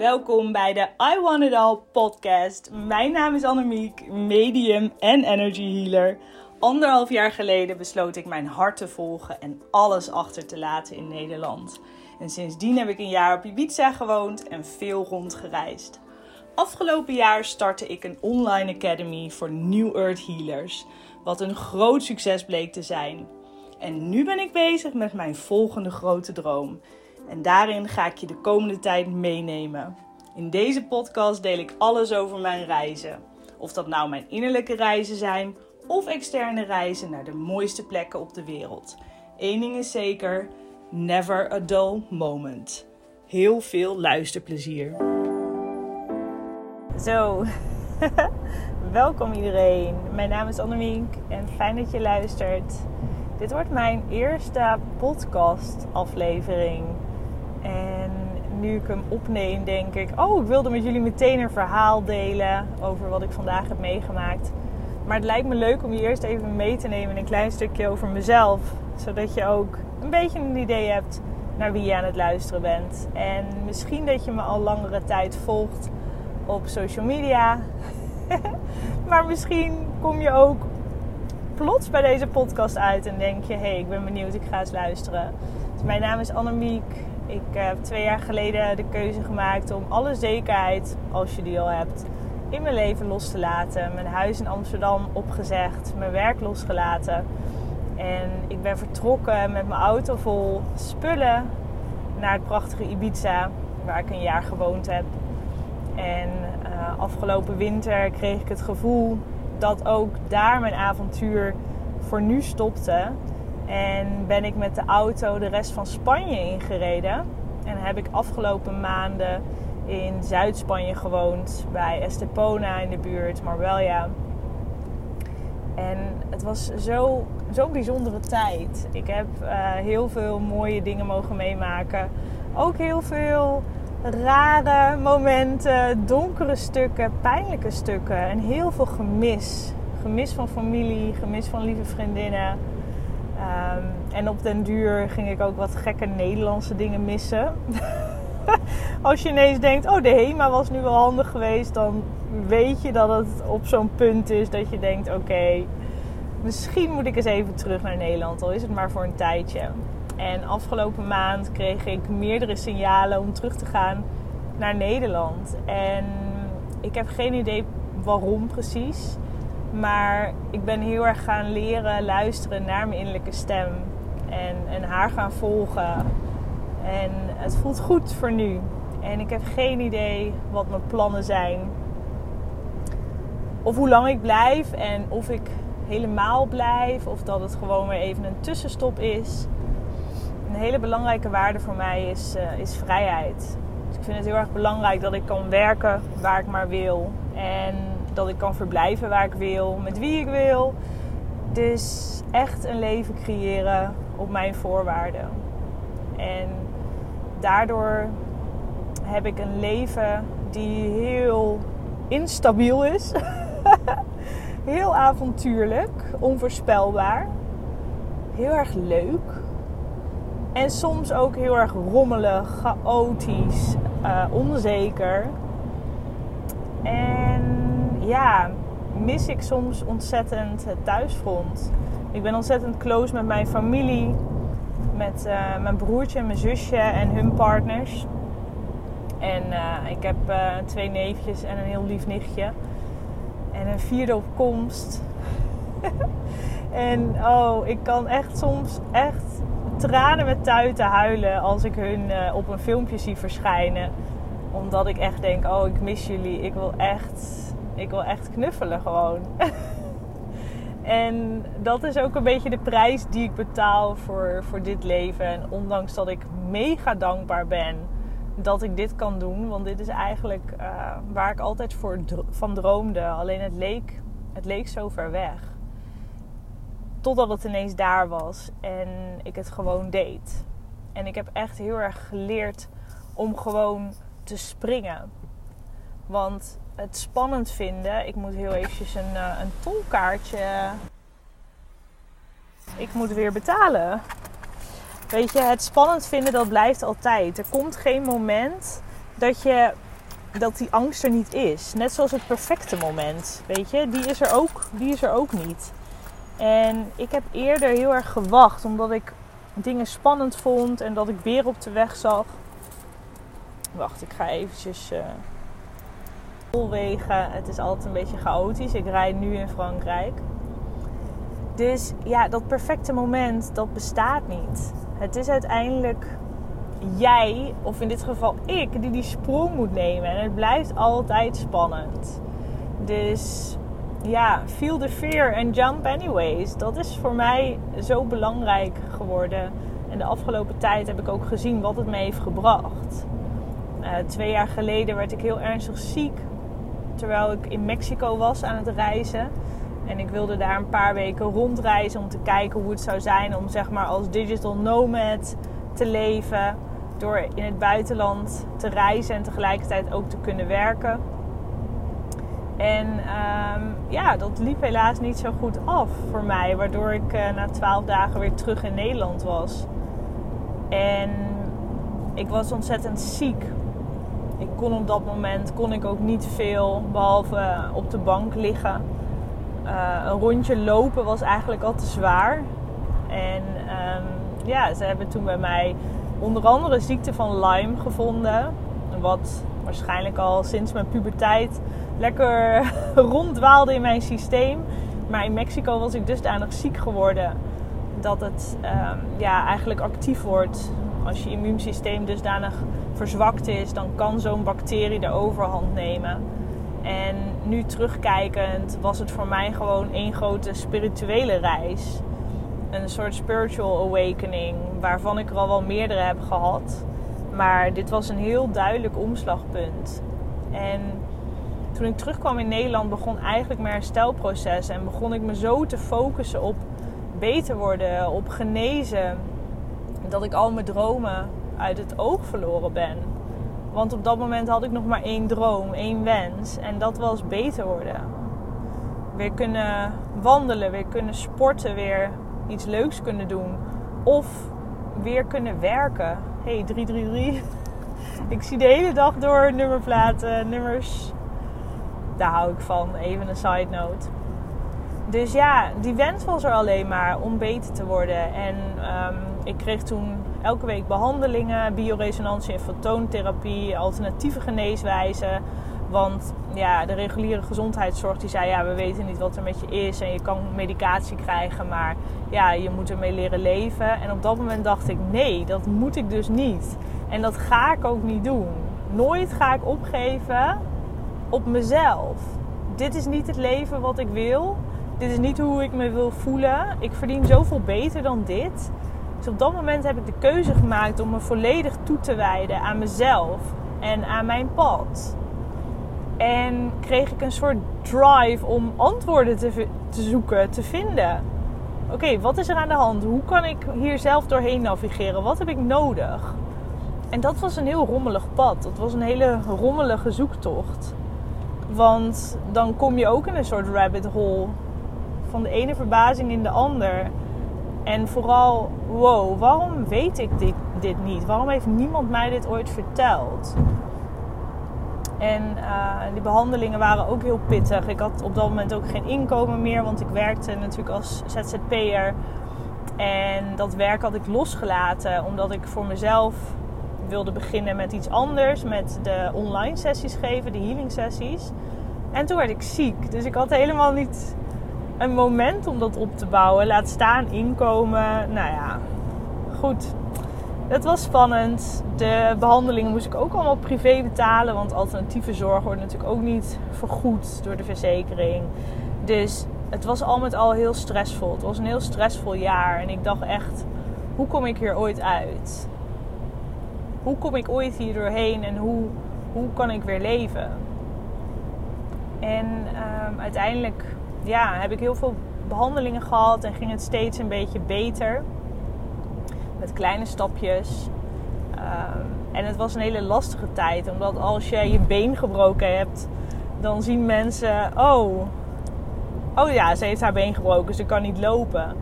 Welkom bij de I Want It All podcast. Mijn naam is Annemiek, medium en energy healer. Anderhalf jaar geleden besloot ik mijn hart te volgen en alles achter te laten in Nederland. En sindsdien heb ik een jaar op Ibiza gewoond en veel rondgereisd. Afgelopen jaar startte ik een online academy voor New Earth Healers, wat een groot succes bleek te zijn. En nu ben ik bezig met mijn volgende grote droom. En daarin ga ik je de komende tijd meenemen. In deze podcast deel ik alles over mijn reizen. Of dat nou mijn innerlijke reizen zijn of externe reizen naar de mooiste plekken op de wereld. Eén ding is zeker: never a dull moment. Heel veel luisterplezier. Zo, welkom iedereen. Mijn naam is Annemiek en fijn dat je luistert. Dit wordt mijn eerste podcast aflevering. En nu ik hem opneem, denk ik: Oh, ik wilde met jullie meteen een verhaal delen over wat ik vandaag heb meegemaakt. Maar het lijkt me leuk om je eerst even mee te nemen in een klein stukje over mezelf. Zodat je ook een beetje een idee hebt naar wie je aan het luisteren bent. En misschien dat je me al langere tijd volgt op social media. maar misschien kom je ook plots bij deze podcast uit en denk je: hé, hey, ik ben benieuwd, ik ga eens luisteren. Dus mijn naam is Annemiek. Ik heb twee jaar geleden de keuze gemaakt om alle zekerheid, als je die al hebt, in mijn leven los te laten. Mijn huis in Amsterdam opgezegd, mijn werk losgelaten. En ik ben vertrokken met mijn auto vol spullen naar het prachtige Ibiza, waar ik een jaar gewoond heb. En uh, afgelopen winter kreeg ik het gevoel dat ook daar mijn avontuur voor nu stopte. En ben ik met de auto de rest van Spanje ingereden. En heb ik afgelopen maanden in Zuid-Spanje gewoond. Bij Estepona in de buurt, Marbella. En het was zo'n zo bijzondere tijd. Ik heb uh, heel veel mooie dingen mogen meemaken. Ook heel veel rare momenten, donkere stukken, pijnlijke stukken. En heel veel gemis. Gemis van familie, gemis van lieve vriendinnen. Um, en op den duur ging ik ook wat gekke Nederlandse dingen missen. Als je ineens denkt, oh de HEMA was nu wel handig geweest, dan weet je dat het op zo'n punt is dat je denkt, oké, misschien moet ik eens even terug naar Nederland, al is het maar voor een tijdje. En afgelopen maand kreeg ik meerdere signalen om terug te gaan naar Nederland. En ik heb geen idee waarom precies. Maar ik ben heel erg gaan leren luisteren naar mijn innerlijke stem. En, en haar gaan volgen. En het voelt goed voor nu. En ik heb geen idee wat mijn plannen zijn. Of hoe lang ik blijf en of ik helemaal blijf. Of dat het gewoon weer even een tussenstop is. Een hele belangrijke waarde voor mij is, uh, is vrijheid. Dus ik vind het heel erg belangrijk dat ik kan werken waar ik maar wil. En dat ik kan verblijven waar ik wil, met wie ik wil. Dus echt een leven creëren op mijn voorwaarden. En daardoor heb ik een leven die heel instabiel is. heel avontuurlijk, onvoorspelbaar. Heel erg leuk. En soms ook heel erg rommelig, chaotisch, uh, onzeker. En ja, mis ik soms ontzettend het thuisfront. Ik ben ontzettend close met mijn familie, met uh, mijn broertje en mijn zusje en hun partners. En uh, ik heb uh, twee neefjes en een heel lief nichtje. En een vierde op komst. en oh, ik kan echt soms echt tranen met tuiten huilen als ik hun op een filmpje zie verschijnen. Omdat ik echt denk, oh ik mis jullie. Ik wil echt ik wil echt knuffelen gewoon. en dat is ook een beetje de prijs die ik betaal voor, voor dit leven. En ondanks dat ik mega dankbaar ben dat ik dit kan doen. Want dit is eigenlijk uh, waar ik altijd voor van droomde. Alleen het leek, het leek zo ver weg. Totdat het ineens daar was en ik het gewoon deed. En ik heb echt heel erg geleerd om gewoon te springen. Want het spannend vinden. Ik moet heel eventjes een, uh, een tolkaartje. Ik moet weer betalen. Weet je, het spannend vinden dat blijft altijd. Er komt geen moment dat je dat die angst er niet is. Net zoals het perfecte moment. Weet je, die is er ook, die is er ook niet. En ik heb eerder heel erg gewacht, omdat ik dingen spannend vond en dat ik weer op de weg zag. Wacht, ik ga eventjes uh, Het is altijd een beetje chaotisch. Ik rijd nu in Frankrijk. Dus ja, dat perfecte moment, dat bestaat niet. Het is uiteindelijk jij, of in dit geval ik, die die sprong moet nemen. En het blijft altijd spannend. Dus ja, feel the fear and jump anyways. Dat is voor mij zo belangrijk geworden. En de afgelopen tijd heb ik ook gezien wat het me heeft gebracht. Uh, twee jaar geleden werd ik heel ernstig ziek. Terwijl ik in Mexico was aan het reizen. En ik wilde daar een paar weken rondreizen om te kijken hoe het zou zijn om zeg maar als digital nomad te leven. Door in het buitenland te reizen en tegelijkertijd ook te kunnen werken. En ehm, ja, dat liep helaas niet zo goed af voor mij. Waardoor ik uh, na twaalf dagen weer terug in Nederland was. En ik was ontzettend ziek. Kon op dat moment kon ik ook niet veel, behalve op de bank liggen. Uh, een rondje lopen was eigenlijk al te zwaar. En um, ja, ze hebben toen bij mij onder andere ziekte van Lyme gevonden. Wat waarschijnlijk al sinds mijn puberteit lekker ronddwaalde in mijn systeem. Maar in Mexico was ik dusdanig ziek geworden dat het um, ja, eigenlijk actief wordt. Als je immuunsysteem dusdanig verzwakt is, dan kan zo'n bacterie de overhand nemen. En nu terugkijkend was het voor mij gewoon één grote spirituele reis. Een soort spiritual awakening, waarvan ik er al wel meerdere heb gehad. Maar dit was een heel duidelijk omslagpunt. En toen ik terugkwam in Nederland begon eigenlijk mijn herstelproces. En begon ik me zo te focussen op beter worden, op genezen. Dat ik al mijn dromen uit het oog verloren ben. Want op dat moment had ik nog maar één droom, één wens. En dat was beter worden. Weer kunnen wandelen, weer kunnen sporten, weer iets leuks kunnen doen. Of weer kunnen werken. hey, 333. Ik zie de hele dag door nummerplaten, nummers. Daar hou ik van. Even een side note. Dus ja, die wens was er alleen maar om beter te worden. En um, ik kreeg toen elke week behandelingen, bioresonantie en fotoontherapie, alternatieve geneeswijzen. Want ja, de reguliere gezondheidszorg die zei ja, we weten niet wat er met je is en je kan medicatie krijgen, maar ja, je moet ermee leren leven. En op dat moment dacht ik nee, dat moet ik dus niet. En dat ga ik ook niet doen. Nooit ga ik opgeven op mezelf. Dit is niet het leven wat ik wil. Dit is niet hoe ik me wil voelen. Ik verdien zoveel beter dan dit. Dus op dat moment heb ik de keuze gemaakt om me volledig toe te wijden aan mezelf en aan mijn pad. En kreeg ik een soort drive om antwoorden te, te zoeken, te vinden. Oké, wat is er aan de hand? Hoe kan ik hier zelf doorheen navigeren? Wat heb ik nodig? En dat was een heel rommelig pad. Dat was een hele rommelige zoektocht. Want dan kom je ook in een soort rabbit hole. Van de ene verbazing in de ander. En vooral, wow, waarom weet ik dit, dit niet? Waarom heeft niemand mij dit ooit verteld? En uh, die behandelingen waren ook heel pittig. Ik had op dat moment ook geen inkomen meer, want ik werkte natuurlijk als ZZP'er. En dat werk had ik losgelaten, omdat ik voor mezelf wilde beginnen met iets anders. Met de online sessies geven, de healing sessies. En toen werd ik ziek. Dus ik had helemaal niet een moment om dat op te bouwen. Laat staan inkomen. Nou ja, goed. Het was spannend. De behandelingen moest ik ook allemaal privé betalen. Want alternatieve zorg wordt natuurlijk ook niet vergoed door de verzekering. Dus het was al met al heel stressvol. Het was een heel stressvol jaar. En ik dacht echt, hoe kom ik hier ooit uit? Hoe kom ik ooit hier doorheen en hoe, hoe kan ik weer leven? En um, uiteindelijk ja, heb ik heel veel behandelingen gehad en ging het steeds een beetje beter. Met kleine stapjes. Um, en het was een hele lastige tijd, omdat als je je been gebroken hebt, dan zien mensen: oh, oh ja, ze heeft haar been gebroken, ze kan niet lopen.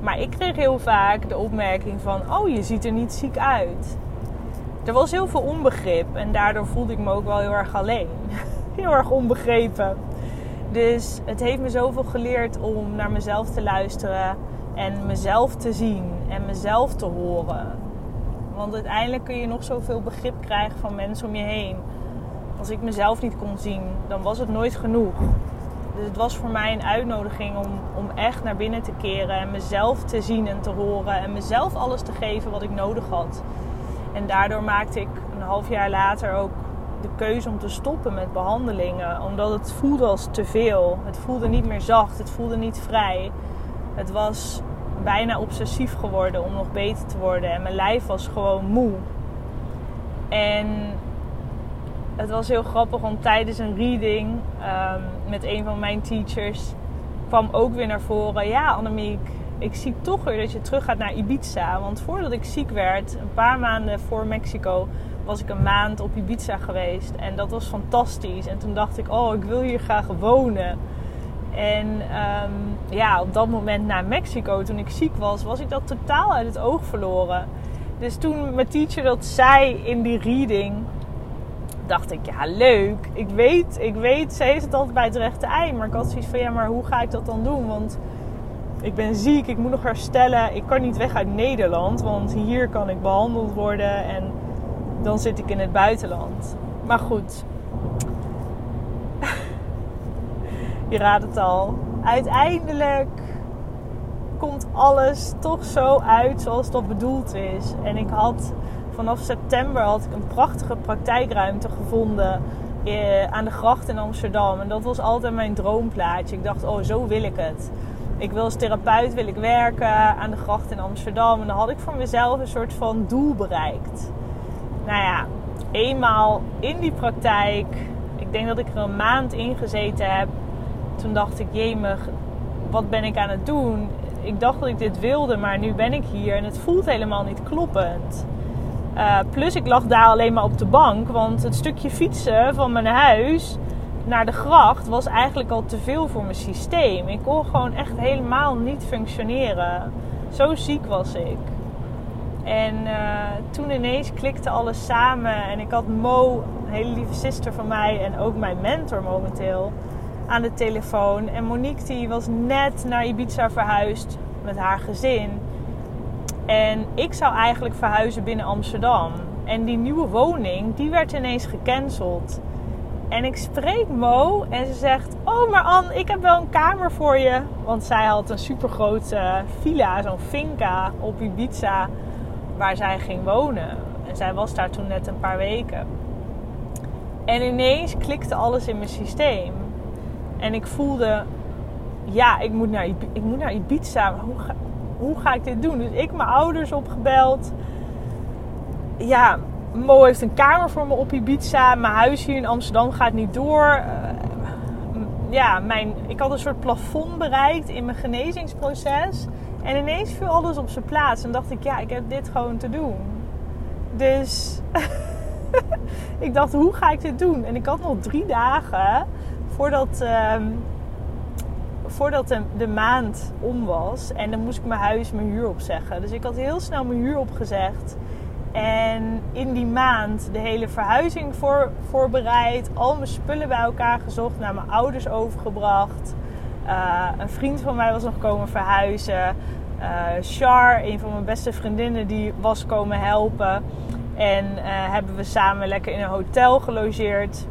Maar ik kreeg heel vaak de opmerking van: oh, je ziet er niet ziek uit. er was heel veel onbegrip. En daardoor voelde ik me ook wel heel erg alleen. heel erg onbegrepen. Dus het heeft me zoveel geleerd om naar mezelf te luisteren en mezelf te zien en mezelf te horen. Want uiteindelijk kun je nog zoveel begrip krijgen van mensen om je heen. Als ik mezelf niet kon zien, dan was het nooit genoeg. Dus het was voor mij een uitnodiging om, om echt naar binnen te keren en mezelf te zien en te horen en mezelf alles te geven wat ik nodig had. En daardoor maakte ik een half jaar later ook de keuze om te stoppen met behandelingen. Omdat het voelde als te veel. Het voelde niet meer zacht. Het voelde niet vrij. Het was bijna obsessief geworden om nog beter te worden. En mijn lijf was gewoon moe. En het was heel grappig, want tijdens een reading um, met een van mijn teachers kwam ook weer naar voren: Ja, Annemiek, ik zie toch weer dat je terug gaat naar Ibiza. Want voordat ik ziek werd, een paar maanden voor Mexico, was ik een maand op Ibiza geweest. En dat was fantastisch. En toen dacht ik: Oh, ik wil hier graag wonen. En um, ja, op dat moment naar Mexico, toen ik ziek was, was ik dat totaal uit het oog verloren. Dus toen mijn teacher dat zei in die reading, dacht ik, ja leuk. Ik weet, ik weet, ze heeft het altijd bij het rechte ei. Maar ik had zoiets van, ja, maar hoe ga ik dat dan doen? Want ik ben ziek, ik moet nog herstellen. Ik kan niet weg uit Nederland, want hier kan ik behandeld worden. En dan zit ik in het buitenland. Maar goed. Je raadt het al. Uiteindelijk komt alles toch zo uit zoals dat bedoeld is. En ik had vanaf september had ik een prachtige praktijkruimte gevonden eh, aan de gracht in Amsterdam. En dat was altijd mijn droomplaatje. Ik dacht, oh, zo wil ik het. Ik wil als therapeut wil ik werken aan de gracht in Amsterdam. En dan had ik voor mezelf een soort van doel bereikt. Nou ja, eenmaal in die praktijk. Ik denk dat ik er een maand in gezeten heb. Toen dacht ik, jemig, wat ben ik aan het doen? Ik dacht dat ik dit wilde, maar nu ben ik hier en het voelt helemaal niet kloppend. Uh, plus ik lag daar alleen maar op de bank, want het stukje fietsen van mijn huis naar de gracht was eigenlijk al te veel voor mijn systeem. Ik kon gewoon echt helemaal niet functioneren. Zo ziek was ik. En uh, toen ineens klikte alles samen en ik had Mo, een hele lieve zuster van mij en ook mijn mentor momenteel, aan de telefoon. En Monique die was net naar Ibiza verhuisd met haar gezin. En ik zou eigenlijk verhuizen binnen Amsterdam. En die nieuwe woning, die werd ineens gecanceld. En ik spreek Mo en ze zegt: Oh, maar Ann, ik heb wel een kamer voor je. Want zij had een supergrote villa, zo'n finca op Ibiza, waar zij ging wonen. En zij was daar toen net een paar weken. En ineens klikte alles in mijn systeem. En ik voelde: Ja, ik moet naar, ik moet naar Ibiza. hoe ga, hoe ga ik dit doen? Dus ik mijn ouders opgebeld. Ja, Mo heeft een kamer voor me op Ibiza. Mijn huis hier in Amsterdam gaat niet door. Uh, ja, mijn, ik had een soort plafond bereikt in mijn genezingsproces. En ineens viel alles op zijn plaats. En dacht ik, ja, ik heb dit gewoon te doen. Dus ik dacht, hoe ga ik dit doen? En ik had nog drie dagen voordat, uh, voordat de, de, maand om was. En dan moest ik mijn huis, mijn huur opzeggen. Dus ik had heel snel mijn huur opgezegd. En in die maand de hele verhuizing voor, voorbereid. Al mijn spullen bij elkaar gezocht. Naar mijn ouders overgebracht. Uh, een vriend van mij was nog komen verhuizen. Uh, Char, een van mijn beste vriendinnen, die was komen helpen. En uh, hebben we samen lekker in een hotel gelogeerd.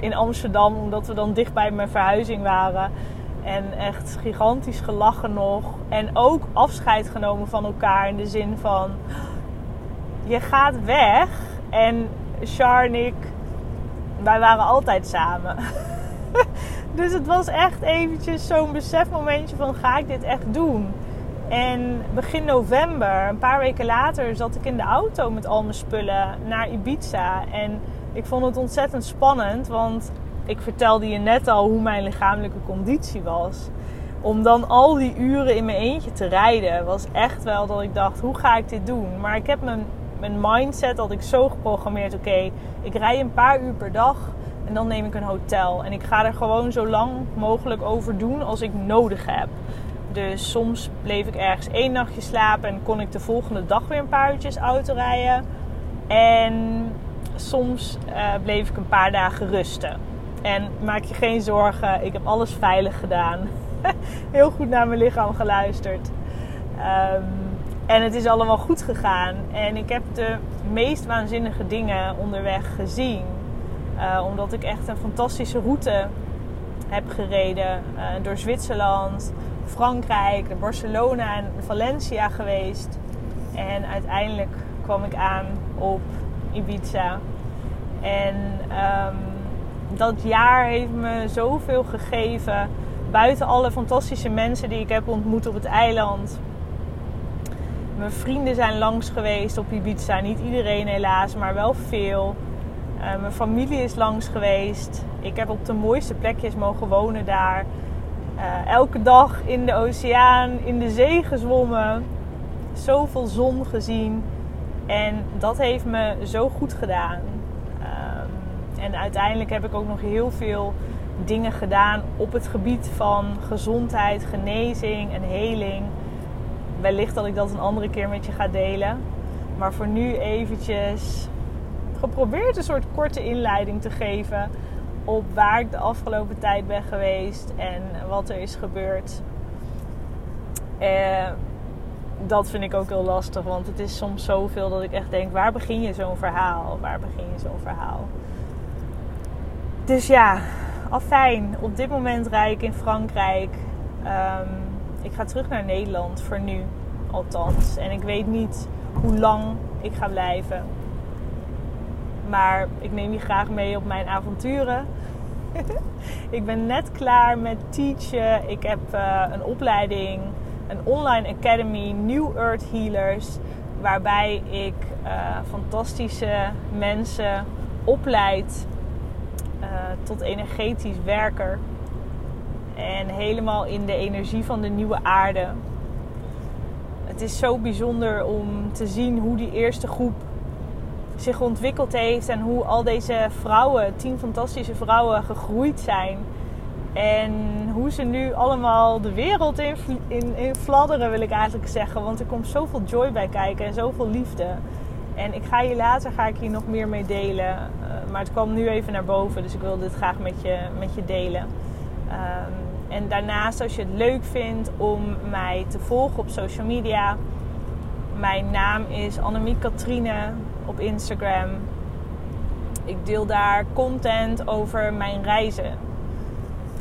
in Amsterdam, omdat we dan dicht bij mijn verhuizing waren. En echt gigantisch gelachen nog. En ook afscheid genomen van elkaar in de zin van je gaat weg. En Char en ik, wij waren altijd samen. dus het was echt eventjes zo'n besefmomentje van ga ik dit echt doen? En begin november, een paar weken later, zat ik in de auto met al mijn spullen naar Ibiza. En ik vond het ontzettend spannend, want ik vertelde je net al hoe mijn lichamelijke conditie was. Om dan al die uren in mijn eentje te rijden, was echt wel dat ik dacht: hoe ga ik dit doen? Maar ik heb mijn mijn mindset had ik zo geprogrammeerd. Oké, ik rij een paar uur per dag en dan neem ik een hotel. En ik ga er gewoon zo lang mogelijk over doen als ik nodig heb. Dus soms bleef ik ergens één nachtje slapen en kon ik de volgende dag weer een paar uurtjes auto rijden. En soms uh, bleef ik een paar dagen rusten. En maak je geen zorgen, ik heb alles veilig gedaan. Heel goed naar mijn lichaam geluisterd. Um, en het is allemaal goed gegaan. En ik heb de meest waanzinnige dingen onderweg gezien. Uh, omdat ik echt een fantastische route heb gereden. Uh, door Zwitserland, Frankrijk, Barcelona en Valencia geweest. En uiteindelijk kwam ik aan op Ibiza. En um, dat jaar heeft me zoveel gegeven. Buiten alle fantastische mensen die ik heb ontmoet op het eiland. Mijn vrienden zijn langs geweest op Ibiza. Niet iedereen helaas, maar wel veel. Uh, mijn familie is langs geweest. Ik heb op de mooiste plekjes mogen wonen daar. Uh, elke dag in de oceaan, in de zee gezwommen. Zoveel zon gezien. En dat heeft me zo goed gedaan. Um, en uiteindelijk heb ik ook nog heel veel dingen gedaan op het gebied van gezondheid, genezing en heling. Wellicht dat ik dat een andere keer met je ga delen. Maar voor nu eventjes geprobeerd een soort korte inleiding te geven op waar ik de afgelopen tijd ben geweest en wat er is gebeurd. Eh, dat vind ik ook heel lastig, want het is soms zoveel dat ik echt denk: waar begin je zo'n verhaal? Waar begin je zo'n verhaal? Dus ja, afijn. Op dit moment rijd ik in Frankrijk. Um, ik ga terug naar Nederland voor nu, althans. En ik weet niet hoe lang ik ga blijven. Maar ik neem je graag mee op mijn avonturen. ik ben net klaar met teachen. Ik heb uh, een opleiding, een online academy, New Earth Healers. Waarbij ik uh, fantastische mensen opleid uh, tot energetisch werker. En helemaal in de energie van de nieuwe aarde. Het is zo bijzonder om te zien hoe die eerste groep zich ontwikkeld heeft en hoe al deze vrouwen, tien fantastische vrouwen, gegroeid zijn. En hoe ze nu allemaal de wereld in, in, in fladderen, wil ik eigenlijk zeggen. Want er komt zoveel joy bij kijken en zoveel liefde. En ik ga hier later ga ik hier nog meer mee delen. Uh, maar het kwam nu even naar boven, dus ik wil dit graag met je, met je delen. Um, en daarnaast, als je het leuk vindt om mij te volgen op social media. Mijn naam is Annemiek Katrine op Instagram. Ik deel daar content over mijn reizen.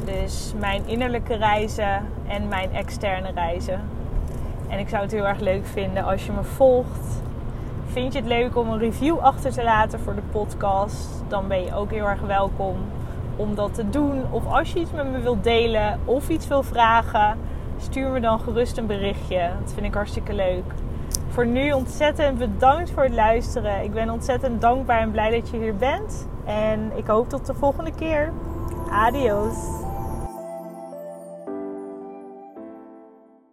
Dus mijn innerlijke reizen en mijn externe reizen. En ik zou het heel erg leuk vinden als je me volgt. Vind je het leuk om een review achter te laten voor de podcast? Dan ben je ook heel erg welkom om dat te doen. Of als je iets met me wilt delen of iets wil vragen, stuur me dan gerust een berichtje. Dat vind ik hartstikke leuk. Voor nu ontzettend bedankt voor het luisteren. Ik ben ontzettend dankbaar en blij dat je hier bent. En ik hoop tot de volgende keer. Adios.